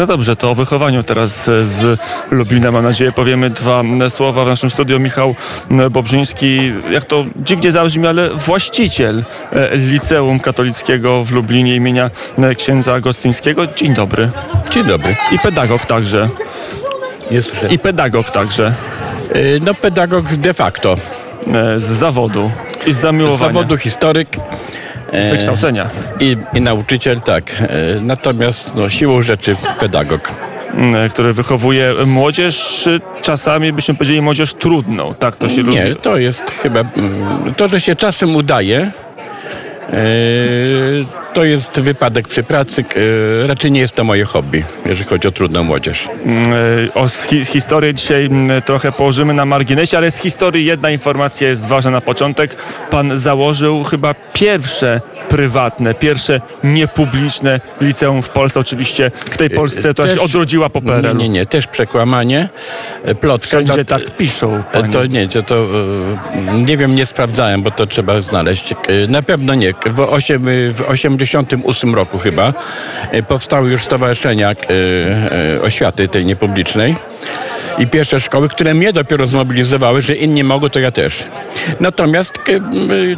No dobrze, to o wychowaniu teraz e, z Lublina, mam nadzieję, powiemy dwa m, słowa w naszym studiu. Michał m, Bobrzyński, jak to dziwnie zabrzmi, ale właściciel e, Liceum Katolickiego w Lublinie imienia e, księdza Agostyńskiego. Dzień dobry. Dzień dobry. I pedagog także. Słyszę. I pedagog także. No pedagog de facto. e, Z zawodu i z Z zamiłowania. zawodu historyk. E, Z wykształcenia. I, I nauczyciel, tak. E, Natomiast no, siłą rzeczy pedagog. m, który wychowuje młodzież, e, czasami byśmy powiedzieli młodzież trudną. Tak to się Nie, lubi. to jest chyba... mm, To, że się czasem udaje, e, to jest wypadek przy pracy. e, Raczej nie jest to moje hobby, jeżeli chodzi o trudną młodzież. Mm, e, O hi- historię dzisiaj mm, trochę położymy na marginesie, ale z historii jedna informacja jest ważna na początek. Pan założył chyba pierwsze prywatne, pierwsze niepubliczne liceum w Polsce. Oczywiście w tej Polsce to Też- się odrodziła po Nie, PRL-u. nie, nie, też przekłamanie, e, plotka. Wszędzie Dla- tak piszą. E, Panie. To nie, to, to e, nie wiem, nie sprawdzałem, bo to trzeba znaleźć. E, Na pewno nie. W, osiem, w 88 roku chyba e, powstały już stowarzyszenia e, e, oświaty tej niepublicznej. I pierwsze szkoły, które mnie dopiero zmobilizowały, że inni mogą, to ja też. Natomiast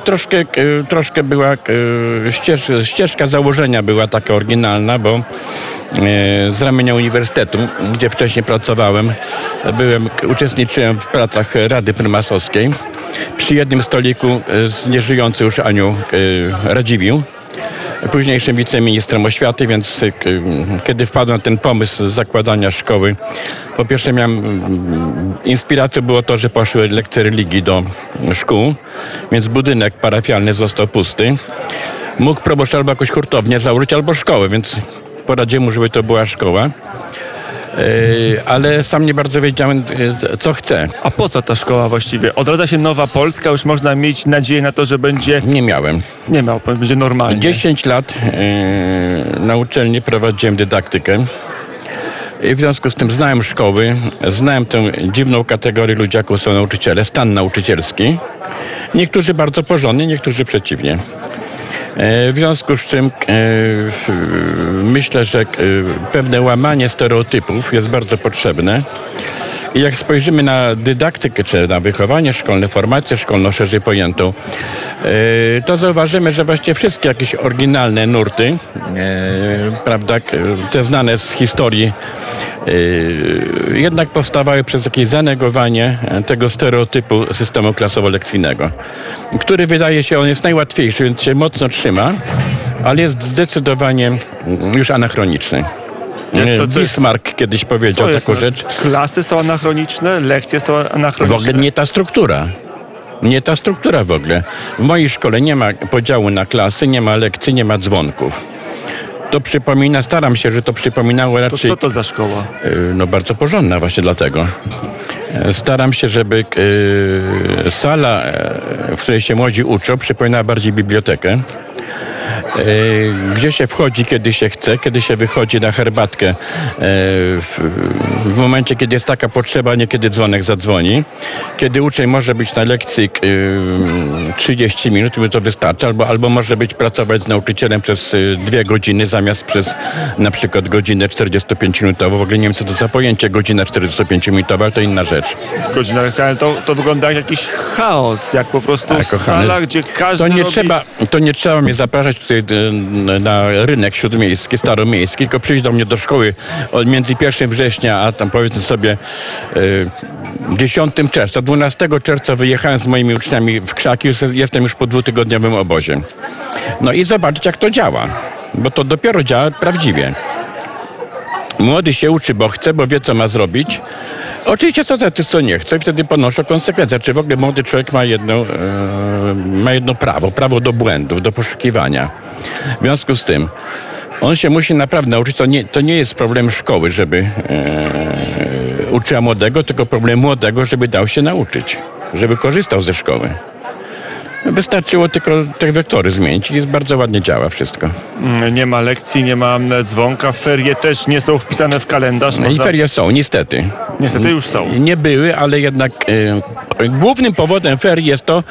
troszkę, troszkę była e, ścież, ścieżka założenia była taka oryginalna, bo z ramienia uniwersytetu, gdzie wcześniej pracowałem, byłem, uczestniczyłem w pracach Rady Prymasowskiej. Przy jednym stoliku e, z nieżyjący już Anią e, Radziwił, późniejszym wiceministrem oświaty, więc e, kiedy wpadłem na ten pomysł zakładania szkoły, po pierwsze miałem mm, inspiracją było to, że poszły lekcje religii do szkół, więc budynek parafialny został pusty. Mógł proboszcz albo jakąś hurtownię założyć, albo szkołę, więc poradziłem mu, żeby to była szkoła. E, Ale sam nie bardzo wiedziałem, e, co chcę. A po co ta szkoła właściwie? Odradza się Nowa Polska, już można mieć nadzieję na to, że będzie, Nie miałem. nie miał, będzie normalnie. 10 lat e, na uczelni prowadziłem dydaktykę. I w związku z tym znałem szkoły, znałem tę dziwną kategorię ludzi, jaką są nauczyciele, stan nauczycielski. Niektórzy bardzo porządnie, niektórzy przeciwnie. E, W związku z czym e, myślę, że e, pewne łamanie stereotypów jest bardzo potrzebne. Jak spojrzymy na dydaktykę, czy na wychowanie szkolne, formację szkolną szerzej pojętą, e, to zauważymy, że właściwie wszystkie jakieś oryginalne nurty, e, prawda, te znane z historii, e, jednak powstawały przez jakieś zanegowanie tego stereotypu systemu klasowo-lekcyjnego, który wydaje się, on jest najłatwiejszy, więc się mocno trzyma, ale jest zdecydowanie już anachroniczny. Nie, co- co jest- Bismarck kiedyś powiedział jest, taką rzecz. Klasy są anachroniczne, lekcje są W anachroniczne. ogóle nie ta struktura. Nie ta struktura w ogóle. W mojej szkole nie ma podziału na klasy, nie ma lekcji, nie ma dzwonków. To przypomina, staram się, że to przypominało To raczej... co to za szkoła? y, No bardzo porządna właśnie dlatego. E, Staram się, żeby y, sala, e, w której się młodzi uczą, przypominała bardziej bibliotekę. E, Gdzie się wchodzi, kiedy się chce, kiedy się wychodzi na herbatkę e, w, w momencie, kiedy jest taka potrzeba, nie kiedy dzwonek zadzwoni. Kiedy uczeń może być na lekcji e, 30 minut, mi to wystarczy, albo, albo może być pracować z nauczycielem przez e, dwie godziny zamiast przez na przykład godzinę 45-minutową. W ogóle nie wiem, co to za pojęcie godzina 45-minutowa, ale to inna rzecz. Godzina to, to wygląda jak jakiś chaos, jak po prostu Tak, sala, gdzie każdy To nie, robi... trzeba, to nie trzeba mnie zapraszać tutaj e, na rynek śródmiejski, staromiejski, tylko przyjść do mnie do szkoły od między 1 września, a tam powiedzmy sobie e, 10 czerwca. 12 czerwca wyjechałem z moimi uczniami w krzaki, jestem już po dwutygodniowym obozie. No i zobaczyć jak to działa, bo to dopiero działa prawdziwie. Młody się uczy, bo chce, bo wie, co ma zrobić. Oczywiście są tacy, co nie chcą i wtedy ponoszą konsekwencje. Czy w ogóle młody człowiek ma jedno, e, ma jedno prawo, prawo do błędów, do poszukiwania. W związku z tym on się musi naprawdę nauczyć. To nie, to nie jest problem szkoły, żeby e, uczyła młodego, tylko problem młodego, żeby dał się nauczyć, żeby korzystał ze szkoły. Wystarczyło tylko te wektory zmienić i jest bardzo ładnie działa wszystko. Mm, Nie ma lekcji, nie ma mm, dzwonka, ferie też nie są wpisane w kalendarz. No i ferie są, niestety. Niestety już są. Nie były, ale jednak głównym powodem ferii jest to,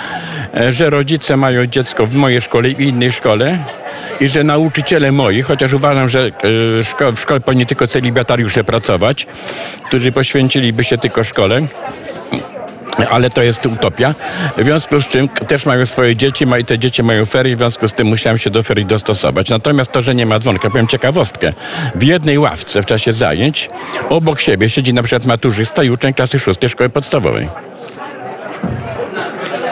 e, że rodzice mają dziecko w mojej szkole i innej szkole i że nauczyciele moi, chociaż uważam, że e, szko- w szkole powinni tylko celibatariusze pracować, którzy poświęciliby się tylko szkole, ale to jest utopia. W związku z czym też mają swoje dzieci, ma- i te dzieci mają ferie, w związku z tym musiałem się do ferii dostosować. Natomiast to, że nie ma dzwonka, powiem ciekawostkę. W jednej ławce w czasie zajęć obok siebie siedzi na przykład maturzysta i uczeń klasy szóstej szkoły podstawowej.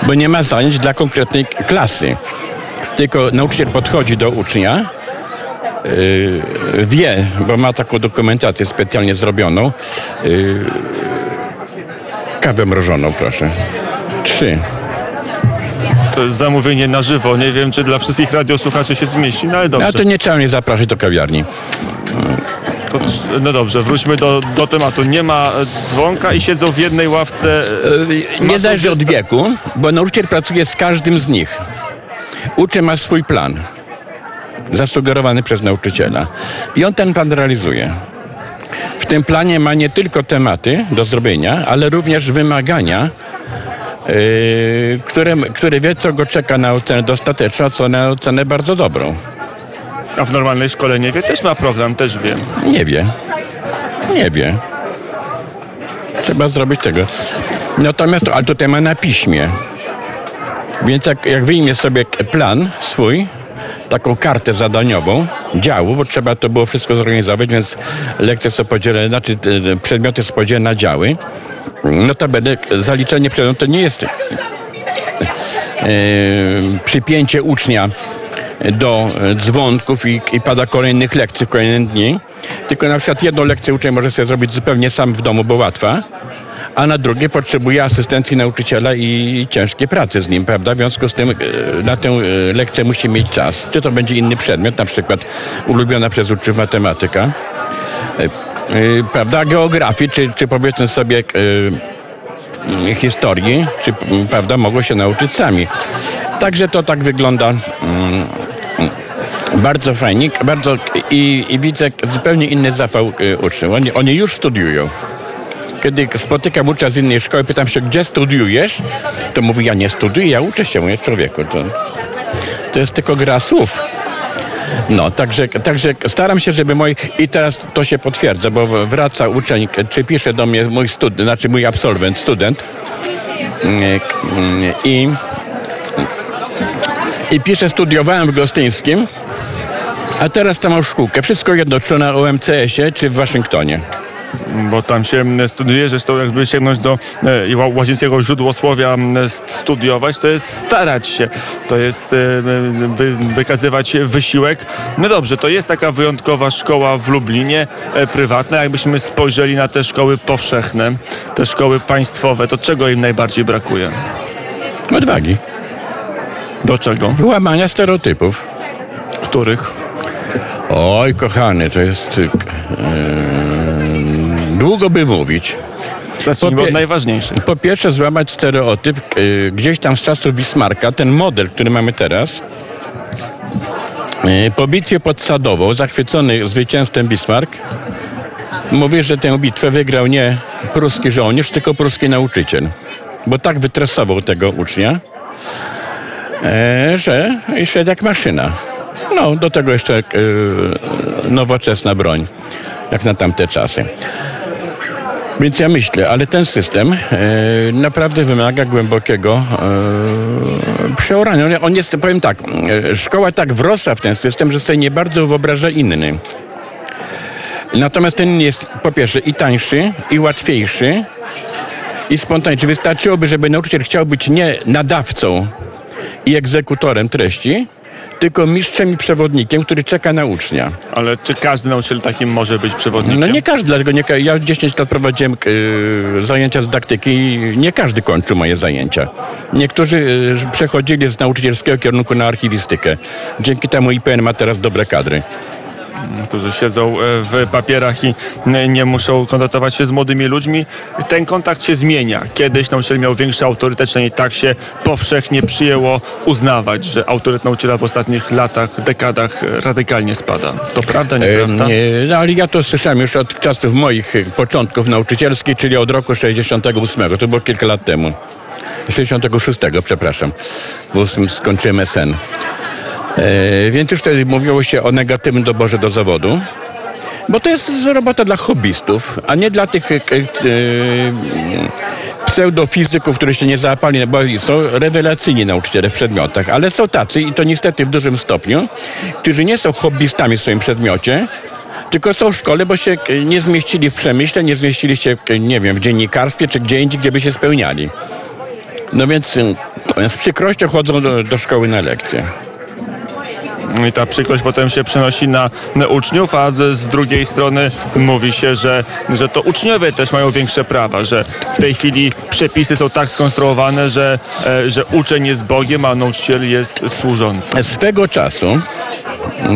Bo nie ma zajęć dla konkretnej klasy. Tylko nauczyciel podchodzi do ucznia, yy, wie, bo ma taką dokumentację specjalnie zrobioną, yy, Kawę mrożoną, proszę. Trzy. To jest zamówienie na żywo. Nie wiem, czy dla wszystkich radiosłuchaczy się zmieści, no ale dobrze. A to nie trzeba mnie zapraszać do kawiarni. To, no dobrze, wróćmy do, do tematu. Nie ma dzwonka i siedzą w jednej ławce. e, Nie zależy od wieku, bo nauczyciel pracuje z każdym z nich. Uczeń ma swój plan, zasugerowany przez nauczyciela. I on ten plan realizuje. W tym planie ma nie tylko tematy do zrobienia, ale również wymagania, yy, które, które wie, co go czeka na ocenę dostateczną, a co na ocenę bardzo dobrą. A w normalnej szkole nie wie, też ma program, też wiem. Nie wie. Nie wie. Trzeba zrobić tego. Natomiast, ale tutaj ma na piśmie. Więc jak, jak wyjmie sobie plan swój, taką kartę zadaniową działu, bo trzeba to było wszystko zorganizować, więc lekcje są podzielone, znaczy te- te przedmioty są podzielone na działy. No to będę zaliczenie przedmiotu to nie jest e, przypięcie ucznia do e, dzwonków i, i pada kolejnych lekcji w kolejne dni. Tylko na przykład jedną lekcję uczeń może sobie zrobić zupełnie sam w domu, bo łatwa, a na drugie potrzebuje asystencji nauczyciela i ciężkiej pracy z nim, prawda? W związku z tym e, na tę e, lekcję musi mieć czas. Czy to będzie inny przedmiot, na przykład ulubiona przez uczniów matematyka, e, prawda? Geografii, czy, czy powiedzmy sobie e, historii, czy m, prawda, mogą się nauczyć sami. Także to tak wygląda mm, mm, bardzo fajnie, bardzo i, i widzę zupełnie inny zapał uczniów. Oni, oni już studiują. Kiedy spotykam ucznia z innej szkoły, pytam się, gdzie studiujesz? To mówi, ja nie studiuję, ja uczę się, mówię, człowieku, to, to jest tylko gra słów. No, także, także staram się, żeby moi... I teraz to się potwierdza, bo wraca uczeń, czy pisze do mnie mój student, znaczy mój absolwent, student i i pisze, studiowałem w Gostyńskim, a teraz tam mam szkółkę. Wszystko jedno, czy na OMCS-ie, czy w Waszyngtonie. Bo tam się studiuje, to jakby sięgnąć do e, ła- łacińskiego źródłosłowia studiować, to jest starać się, to jest e, wy, wykazywać wysiłek. No dobrze, to jest taka wyjątkowa szkoła w Lublinie, e, prywatna. Jakbyśmy spojrzeli na te szkoły powszechne, te szkoły państwowe, to czego im najbardziej brakuje? Odwagi. Do czego? Łamania stereotypów. Których? Oj, kochany, to jest... Yy, długo by mówić. Zacznijmy Po od najważniejszych. Po pierwsze, złamać stereotyp yy, gdzieś tam z czasów Bismarcka, ten model, który mamy teraz. Yy, po bitwie pod Sadową, zachwycony zwycięstwem Bismarck, mówi, że tę bitwę wygrał nie pruski żołnierz, tylko pruski nauczyciel. Bo tak wytresował tego ucznia, e, że szedł jak maszyna. No, do tego jeszcze e, nowoczesna broń, jak na tamte czasy. Więc ja myślę, ale ten system e, naprawdę wymaga głębokiego e, przeorania. On- jest, powiem tak, e, szkoła tak wrosła w ten system, że sobie nie bardzo wyobraża inny. Natomiast ten jest po pierwsze i tańszy, i łatwiejszy, i spontaniczny. Wystarczyłoby, żeby nauczyciel chciał być nie nadawcą i egzekutorem treści, tylko mistrzem i przewodnikiem, który czeka na ucznia. Ale czy każdy nauczyciel takim może być przewodnikiem? No nie każdy, dlatego nie, ja 10 lat prowadziłem y, zajęcia z dydaktyki i nie każdy kończył moje zajęcia. Niektórzy y, przechodzili z nauczycielskiego kierunku na archiwistykę. Dzięki temu IPN ma teraz dobre kadry. Którzy siedzą e, w papierach i nie muszą kontaktować się z młodymi ludźmi. Ten kontakt się zmienia. Kiedyś nauczyciel miał większy autorytet, przynajmniej tak się powszechnie przyjęło uznawać, że autorytet nauczyciela w ostatnich latach, dekadach e, radykalnie spada. To prawda, nieprawda? E, nie, no, ale ja to słyszałem już od czasów moich y, początków nauczycielskich, czyli od roku 68. To było kilka lat temu. 66, przepraszam. W 8 skończyłem SN. E, więc już wtedy mówiło się o negatywnym doborze do zawodu. Bo to jest robota dla hobbystów, a nie dla tych e, e, pseudofizyków, którzy się nie załapali, bo są rewelacyjni nauczyciele w przedmiotach, ale są tacy, i to niestety w dużym stopniu, którzy nie są hobbystami w swoim przedmiocie, tylko są w szkole, bo się nie zmieścili w przemyśle, nie zmieścili się, nie wiem, w dziennikarstwie, czy gdzie indziej, gdzie by się spełniali. No więc z przykrością chodzą do, do szkoły na lekcje. I ta przykrość potem się przenosi na, uczniów, a z drugiej strony mówi się, że, że to uczniowie też mają większe prawa, że w tej chwili przepisy są tak skonstruowane, że, e, że uczeń jest Bogiem, a nauczyciel jest służący. Swego czasu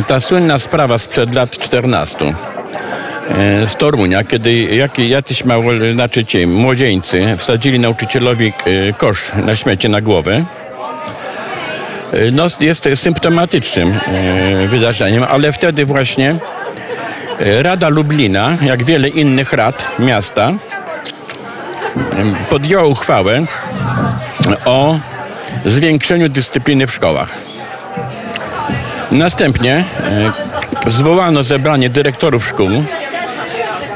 ta słynna sprawa sprzed lat 14 e, z Torunia, kiedy jacyś mało, znaczy ci młodzieńcy wsadzili nauczycielowi e, kosz na śmiecie na głowę. E, no, jest symptomatycznym wydarzeniem, ale wtedy właśnie Rada Lublina, jak wiele innych rad miasta, podjęła uchwałę o zwiększeniu dyscypliny w szkołach. Następnie zwołano zebranie dyrektorów szkół.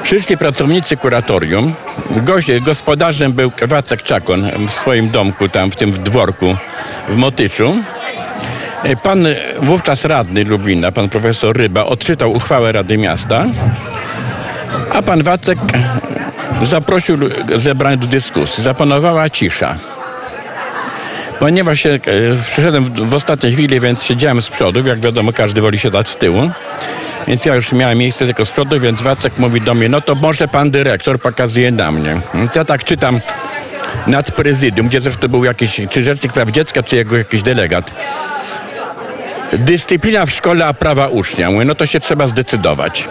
Przyszli pracownicy kuratorium. Goście, gospodarzem był Wacek Czakon w swoim domku, tam w tym dworku w Motyczu. E, pan wówczas radny Lublina, pan profesor Ryba, odczytał uchwałę Rady Miasta, a pan Wacek zaprosił zebranie do dyskusji. Zapanowała cisza. Ponieważ się, e, przyszedłem w, w ostatniej chwili, więc siedziałem z przodu, jak wiadomo każdy woli siadać z tyłu. Więc ja już miałem miejsce tylko z przodu, więc Wacek mówi do mnie, no to może pan dyrektor pokazuje na mnie. Więc ja tak czytam nad prezydium, gdzie zresztą był jakiś, czy rzecznik praw dziecka, czy jego jakiś delegat. Dyscyplina w szkole, a prawa ucznia. Mówię, no to się trzeba zdecydować.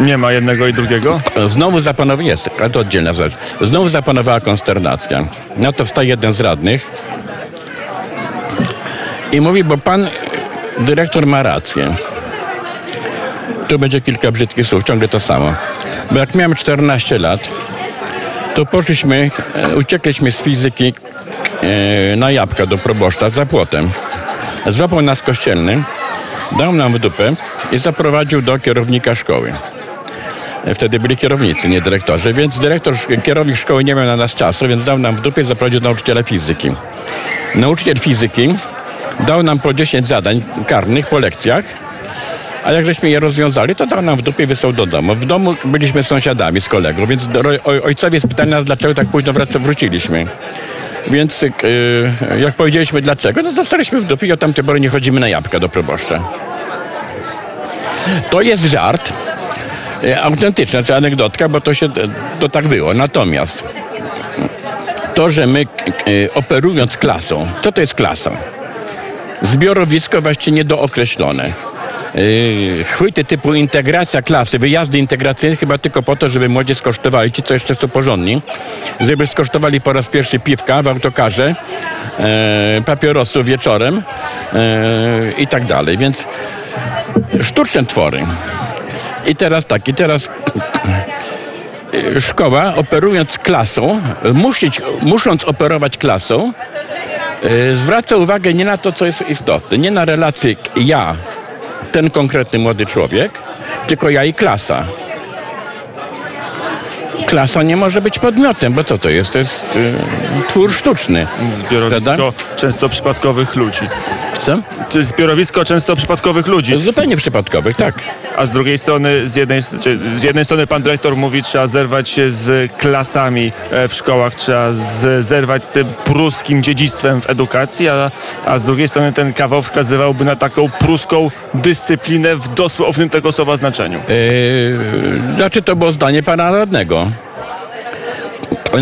Nie ma jednego i drugiego? Znowu zapanowała, jest, ale to oddzielna rzecz. Znowu zapanowała konsternacja. Na to wstaje jeden z radnych i mówi, bo pan dyrektor ma rację. Tu będzie kilka brzydkich słów, ciągle to samo. Bo jak miałem 14 lat, to poszliśmy, e, uciekliśmy z fizyki e, na jabłka do proboszcza za płotem. Złapał nas kościelny, dał nam w dupę i zaprowadził do kierownika szkoły. Wtedy byli kierownicy, nie dyrektorzy, więc dyrektor, kierownik szkoły nie miał na nas czasu, więc dał nam w dupie zaprowadził nauczyciela fizyki. Nauczyciel fizyki dał nam po 10 zadań karnych po lekcjach, a jak żeśmy je rozwiązali, to dał nam w dupie wysłał do domu. W domu byliśmy sąsiadami z kolegą, więc ojcowie spytali nas, dlaczego tak późno wróciliśmy. Więc yy, jak powiedzieliśmy dlaczego, no dostaliśmy w dupie i od tamtej pory nie chodzimy na jabłka do proboszcza. To jest żart, E, autentyczna, czy anegdotka, bo to się to tak było. Natomiast to, że my e, operując klasą, co to jest klasa? Zbiorowisko właściwie niedookreślone. Yy, chwyty typu integracja klasy, wyjazdy integracyjne chyba tylko po to, żeby młodzież skosztowali, ci co jeszcze są porządni, żeby skosztowali po raz pierwszy piwka w autokarze, yy, papierosów wieczorem yy, i tak dalej. Więc sztuczne twory. I teraz tak, i teraz y, szkoła operując klasą, musieć, musząc operować klasą, y, zwraca uwagę nie na to, co jest istotne, nie na relację ja, ten konkretny młody człowiek, tylko ja i klasa klasa nie może być podmiotem, bo co to jest? To jest y, twór sztuczny. Zbiorowisko prawda? często przypadkowych ludzi. Co? To jest zbiorowisko często przypadkowych ludzi. Zupełnie przypadkowych, tak. A z drugiej strony, z jednej, z jednej strony pan dyrektor mówi, trzeba zerwać się z klasami e, w szkołach, trzeba z, zerwać z tym pruskim dziedzictwem w edukacji, a, a z drugiej strony ten kawał wskazywałby na taką pruską dyscyplinę w dosłownym tego słowa znaczeniu. Yy, znaczy to było zdanie pana radnego.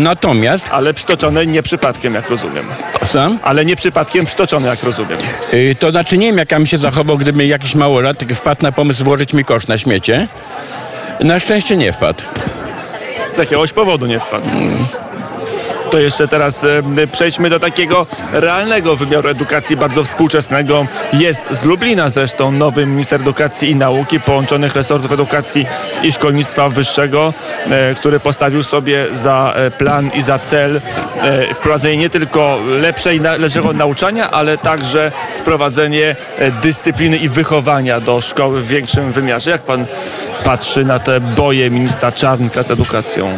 Natomiast... Ale przytoczone nie przypadkiem, jak rozumiem. Sam? Ale nie przypadkiem przytoczone, jak rozumiem. Yy, to znaczy nie wiem, jak ja bym się zachował, gdyby jakiś małolat wpadł na pomysł włożyć mi kosz na śmiecie. Na szczęście nie wpadł. Z jakiegoś powodu nie wpadł. Hmm. To jeszcze teraz przejdźmy do takiego realnego wymiaru edukacji, bardzo współczesnego. Jest z Lublina zresztą nowy minister edukacji i nauki, połączonych resortów edukacji i szkolnictwa wyższego, e, który postawił sobie za e, plan i za cel e, wprowadzenie nie tylko lepszej, lepszego nauczania, ale także wprowadzenie dyscypliny i wychowania do szkoły w większym wymiarze. Jak pan patrzy na te boje ministra Czarnka z edukacją?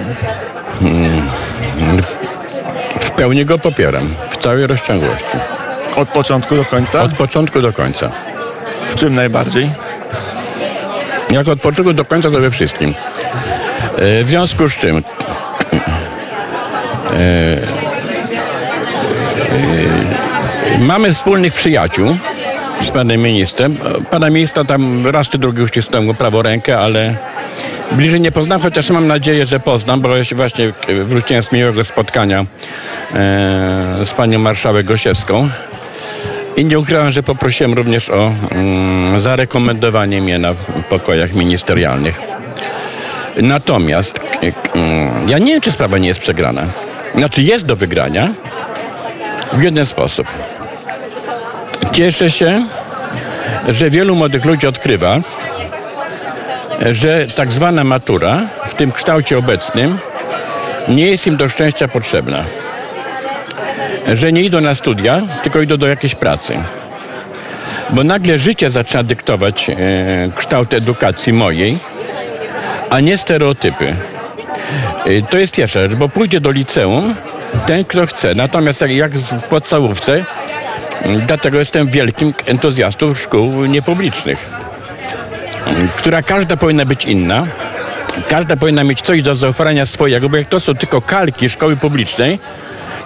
W pełni go popieram, w całej rozciągłości. Od początku do końca? Od początku do końca. W czym najbardziej? Jak od początku do końca, to we wszystkim. E, W związku z czym e, e, mamy wspólnych przyjaciół z panem ministrem. Pana ministra tam raz czy drugi uścisnąłem go prawo rękę, ale bliżej nie poznam, chociaż mam nadzieję, że poznam, bo właśnie wróciłem z miłego spotkania e, z panią marszałek Gosiewską. I nie ukrywam, że poprosiłem również o mm, zarekomendowanie mnie na pokojach ministerialnych. Natomiast mm, ja nie wiem, czy sprawa nie jest przegrana. Znaczy jest do wygrania w jeden sposób. Cieszę się, że wielu młodych ludzi odkrywa, że tak zwana matura w tym kształcie obecnym nie jest im do szczęścia potrzebna że nie idą na studia, tylko idą do jakiejś pracy. Bo nagle życie zaczyna dyktować e, kształt edukacji mojej, a nie stereotypy. E, to jest pierwsza rzecz, bo pójdzie do liceum ten, kto chce. Natomiast jak, w podstawówce, dlatego jestem wielkim entuzjastą szkół niepublicznych, która każda powinna być inna. Każda powinna mieć coś do zaoferowania swojego, bo jak to są tylko kalki szkoły publicznej,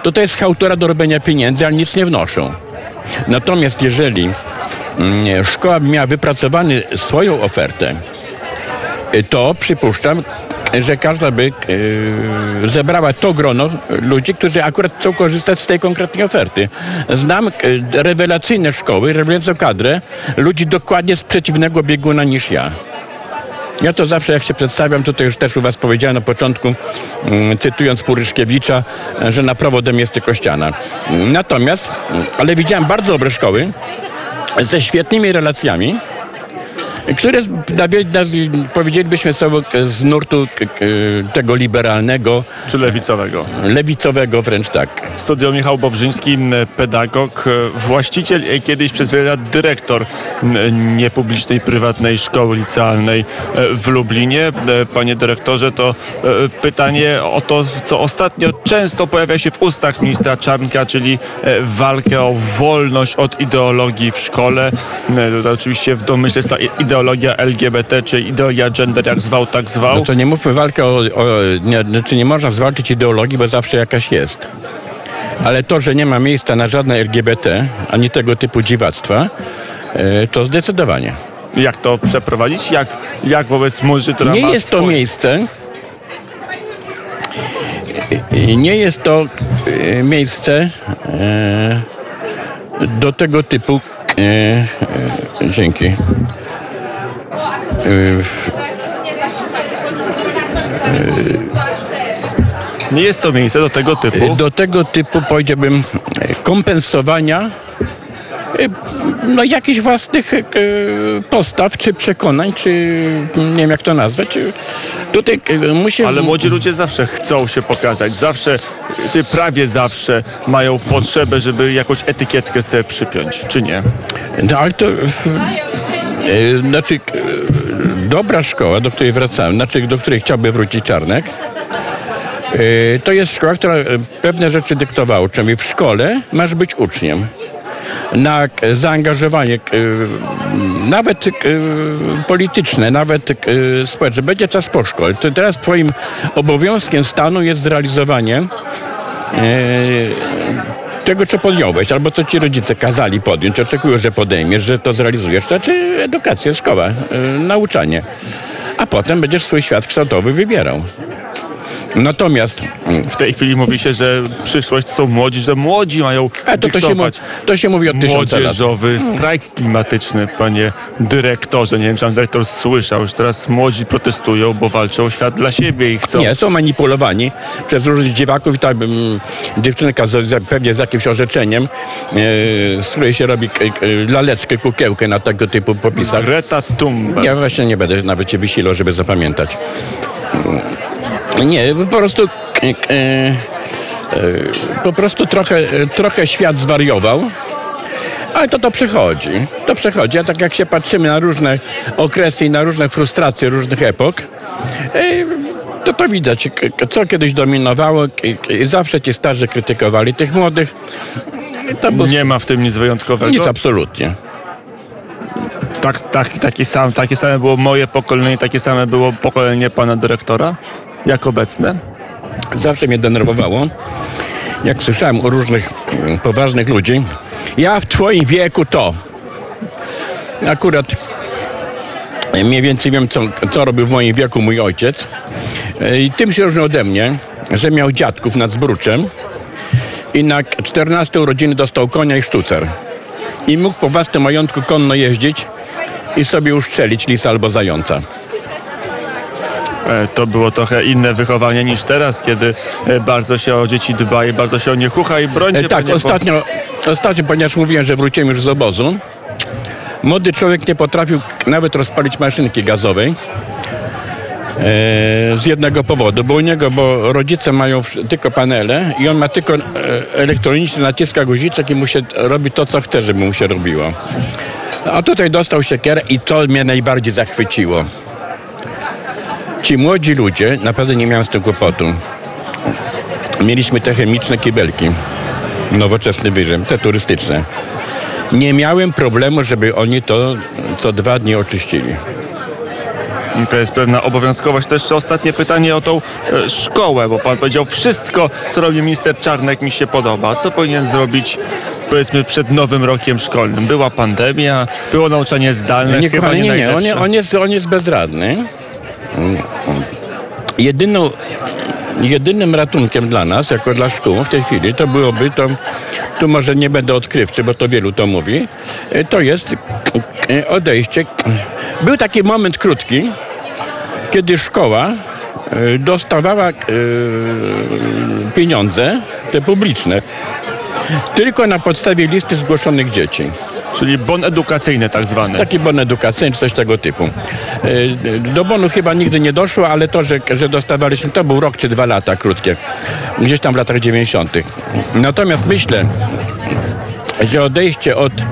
to to jest chałtura do robienia pieniędzy, ale nic nie wnoszą. Natomiast jeżeli mm, szkoła miała wypracowany swoją ofertę, to przypuszczam, że każda by y, zebrała to grono ludzi, którzy akurat chcą korzystać z tej konkretnej oferty. Znam y, rewelacyjne szkoły, rewelacyjną kadrę ludzi dokładnie z przeciwnego bieguna niż ja. Ja to zawsze jak się przedstawiam, tutaj już też u was powiedziałem na początku, mm, cytując Puryszkiewicza, że na prowodem jest tylko ściana. Natomiast, mm, ale widziałem bardzo dobre szkoły ze świetnymi relacjami, które powiedzielibyśmy sobie z nurtu tego liberalnego, Czy lewicowego? lewicowego wręcz tak. Studio Michał Bobrzyński, pedagog, e, właściciel, e, kiedyś przez wiele lat dyrektor niepublicznej, prywatnej szkoły licealnej e, w Lublinie. Panie dyrektorze, to pytanie o to, co ostatnio często pojawia się w ustach ministra Czarnka, czyli walkę o wolność od ideologii w szkole. Oczywiście w domyśle jest ta i- ideologia LGBT, czy ideologia gender, jak zwał, tak zwał. No to nie mówmy walkę o, o nie, znaczy nie można zwalczyć ideologii, bo zawsze jakaś jest. Ale to, że nie ma miejsca na żadne LGBT, ani tego typu dziwactwa, e, to zdecydowanie. Jak to przeprowadzić? Jak, jak wobec młodzieży, która Nie jest to swoje- miejsce. i Nie jest to e, miejsce e, do tego typu. e, e, Dzięki. Nie jest to miejsce do tego typu. do tego typu, powiedziałbym, kompensowania e, no, jakichś własnych e, postaw, czy przekonań, czy nie wiem jak to nazwać. Tutaj e, musi... Ale młodzi ludzie zawsze chcą się pokazać, zawsze, czy prawie zawsze mają potrzebę, żeby jakąś etykietkę sobie przypiąć, czy nie? No, ale to... e, Znaczy, e, dobra szkoła, do której wracałem, znaczy, do której chciałby wrócić Czarnek, e, to jest szkoła, która pewne rzeczy dyktowała uczniom. W szkole masz być uczniem. Na zaangażowanie nawet polityczne, nawet społeczne. Będzie czas po szkole. To teraz twoim obowiązkiem stanu jest zrealizowanie tego, co podjąłeś, albo co ci rodzice kazali podjąć, oczekują, że podejmiesz, że to zrealizujesz. To znaczy edukacja, szkoła, y, nauczanie. A potem będziesz swój świat kształtowy wybierał. Natomiast mm, W tej chwili mówi się, że przyszłość są młodzi, że młodzi mają a to, to, się, mówi, to się mówi od tysiąca lat. Młodzieżowy strajk klimatyczny, panie dyrektorze. Nie wiem, czy pan dyrektor słyszał. Już teraz młodzi protestują, bo walczą o świat dla siebie i chcą. Nie, są manipulowani przez różnych dziewaków i ta mm, dziewczynka z, pewnie z jakimś orzeczeniem, e, z której się robi laleczkę, kukiełkę na tego typu popisach. Greta Thunberg. Ja właśnie nie będę nawet się wysilał, żeby zapamiętać. Nie, po prostu k, e, e, po prostu trochę, trochę świat zwariował. Ale to to przechodzi. To przechodzi. A tak jak się patrzymy na różne okresy i na różne frustracje różnych epok, e, to to widać, co kiedyś dominowało. Zawsze ci starzy krytykowali tych młodych. Nie ma w tym nic wyjątkowego. nic absolutnie. Tak, tak, taki sam, takie same było moje pokolenie, takie same było pokolenie pana dyrektora, jak obecne. zawsze mnie denerwowało, jak słyszałem o różnych mm, poważnych ludzi. Ja w twoim wieku to. Akurat e, mniej więcej wiem, co, co robił w moim wieku mój ojciec. E, I tym się różni ode mnie, że miał dziadków nad Zbruczem i na 14 urodziny dostał konia i sztucer. I mógł po własnym majątku konno jeździć i sobie uszczelić lisa albo zająca. E, To było trochę inne wychowanie niż teraz, kiedy e, bardzo się o dzieci dba i bardzo się o nie chucha i brońcie. E, tak, panie, bo- ostatnio, ostatnio, ponieważ mówiłem, że wróciłem już z obozu, młody człowiek nie potrafił nawet rozpalić maszynki gazowej. E, z jednego powodu, bo u niego, bo rodzice mają tylko panele i on ma tylko elektronicznie naciska guziczek i mu się robi to, co chce, żeby mu się robiło. A tutaj dostał siekierę i to mnie najbardziej zachwyciło. Ci młodzi ludzie, naprawdę nie miałem z tym kłopotu. Mieliśmy te chemiczne kibelki nowoczesny wyżem, te turystyczne. Nie miałem problemu, żeby oni to co dwa dni oczyścili. To jest pewna obowiązkowość. To jeszcze ostatnie pytanie o tą e, szkołę, bo pan powiedział wszystko, co robi minister Czarnek mi się podoba. Co powinien zrobić powiedzmy przed nowym rokiem szkolnym? Była pandemia, było nauczanie zdalne, Nie, chyba nie, nie, nie. On, on, jest, on jest bezradny. Jedyną, jedynym ratunkiem dla nas, jako dla szkół w tej chwili, to byłoby to, tu może nie będę odkrywczy, bo to wielu to mówi, e, to jest odejście. Był taki moment krótki, kiedy szkoła e, dostawała e, pieniądze, te publiczne, tylko na podstawie listy zgłoszonych dzieci. Czyli bon edukacyjny tak zwany. Taki bon edukacyjny, czy coś tego typu. E, Do bonu chyba nigdy nie doszło, ale to, że, że dostawaliśmy, to był rok czy dwa lata krótkie. Gdzieś tam w latach 90. Natomiast myślę, że odejście od e,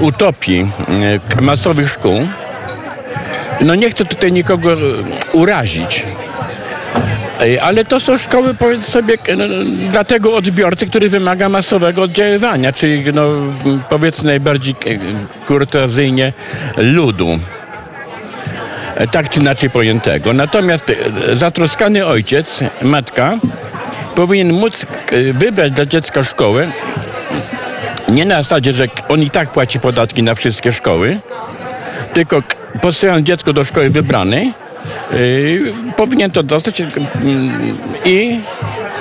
utopii e, masowych szkół, no nie chcę tutaj nikogo urazić, Ale to są szkoły, powiedz sobie, dla tego odbiorcy, który wymaga masowego oddziaływania, czyli no, powiedzmy najbardziej kurtuazyjnie ludu. E, Tak czy inaczej pojętego. Natomiast e, zatroskany ojciec, matka, powinien móc wybrać dla dziecka szkołę, nie na zasadzie, że on i tak płaci podatki na wszystkie szkoły, tylko posyłając dziecko do szkoły wybranej, powinien to dostać yy, i,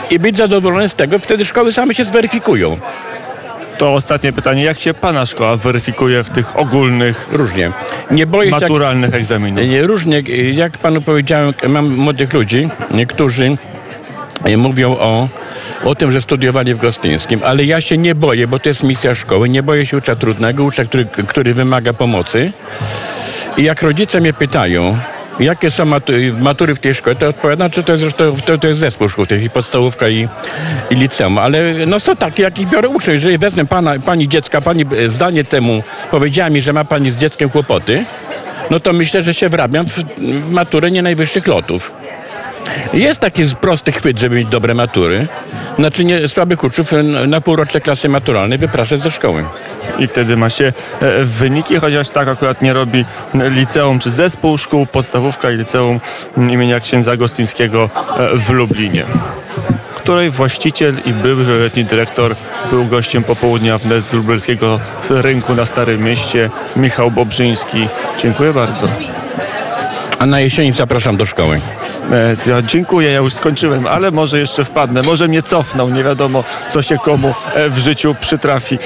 i być zadowolony z tego. Wtedy szkoły same się zweryfikują. To ostatnie pytanie. Jak się pana szkoła weryfikuje w tych ogólnych, Różnie. Nie boję się, maturalnych egzaminów? nie, różnie, jak panu powiedziałem, mam młodych ludzi, yy, którzy yy, mówią o, o tym, że studiowali w Gostyńskim, ale ja się nie boję, bo to jest misja szkoły. Nie boję się ucza trudnego, ucza, który, który wymaga pomocy. I jak rodzice mnie pytają, jakie są matury, w tej szkole, to odpowiadam, że to jest, to, to jest zespół szkół, to i podstawówka i, i liceum. Ale no są takie, jakich biorę uczniów. Jeżeli wezmę pana, pani dziecka, pani e, zdanie temu powiedziała mi, że ma pani z dzieckiem kłopoty, no to myślę, że się wrabiam w maturę nie najwyższych lotów. Jest taki prosty chwyt, żeby mieć dobre matury. Znaczy nie, słabych uczniów na półrocze klasy maturalnej wypraszać ze szkoły. I wtedy ma się e, wyniki, chociaż tak akurat nie robi liceum czy zespół szkół, podstawówka i liceum imienia księdza Gostyńskiego e, w Lublinie której właściciel i były letni dyrektor był gościem popołudnia wnet z lubelskiego rynku na Starym Mieście, Michał Bobrzyński. Dziękuję bardzo. A na jesieni zapraszam do szkoły. E, Ja dziękuję, ja już skończyłem, ale może jeszcze wpadnę, może mnie cofną, nie wiadomo co się komu e, w życiu przytrafi.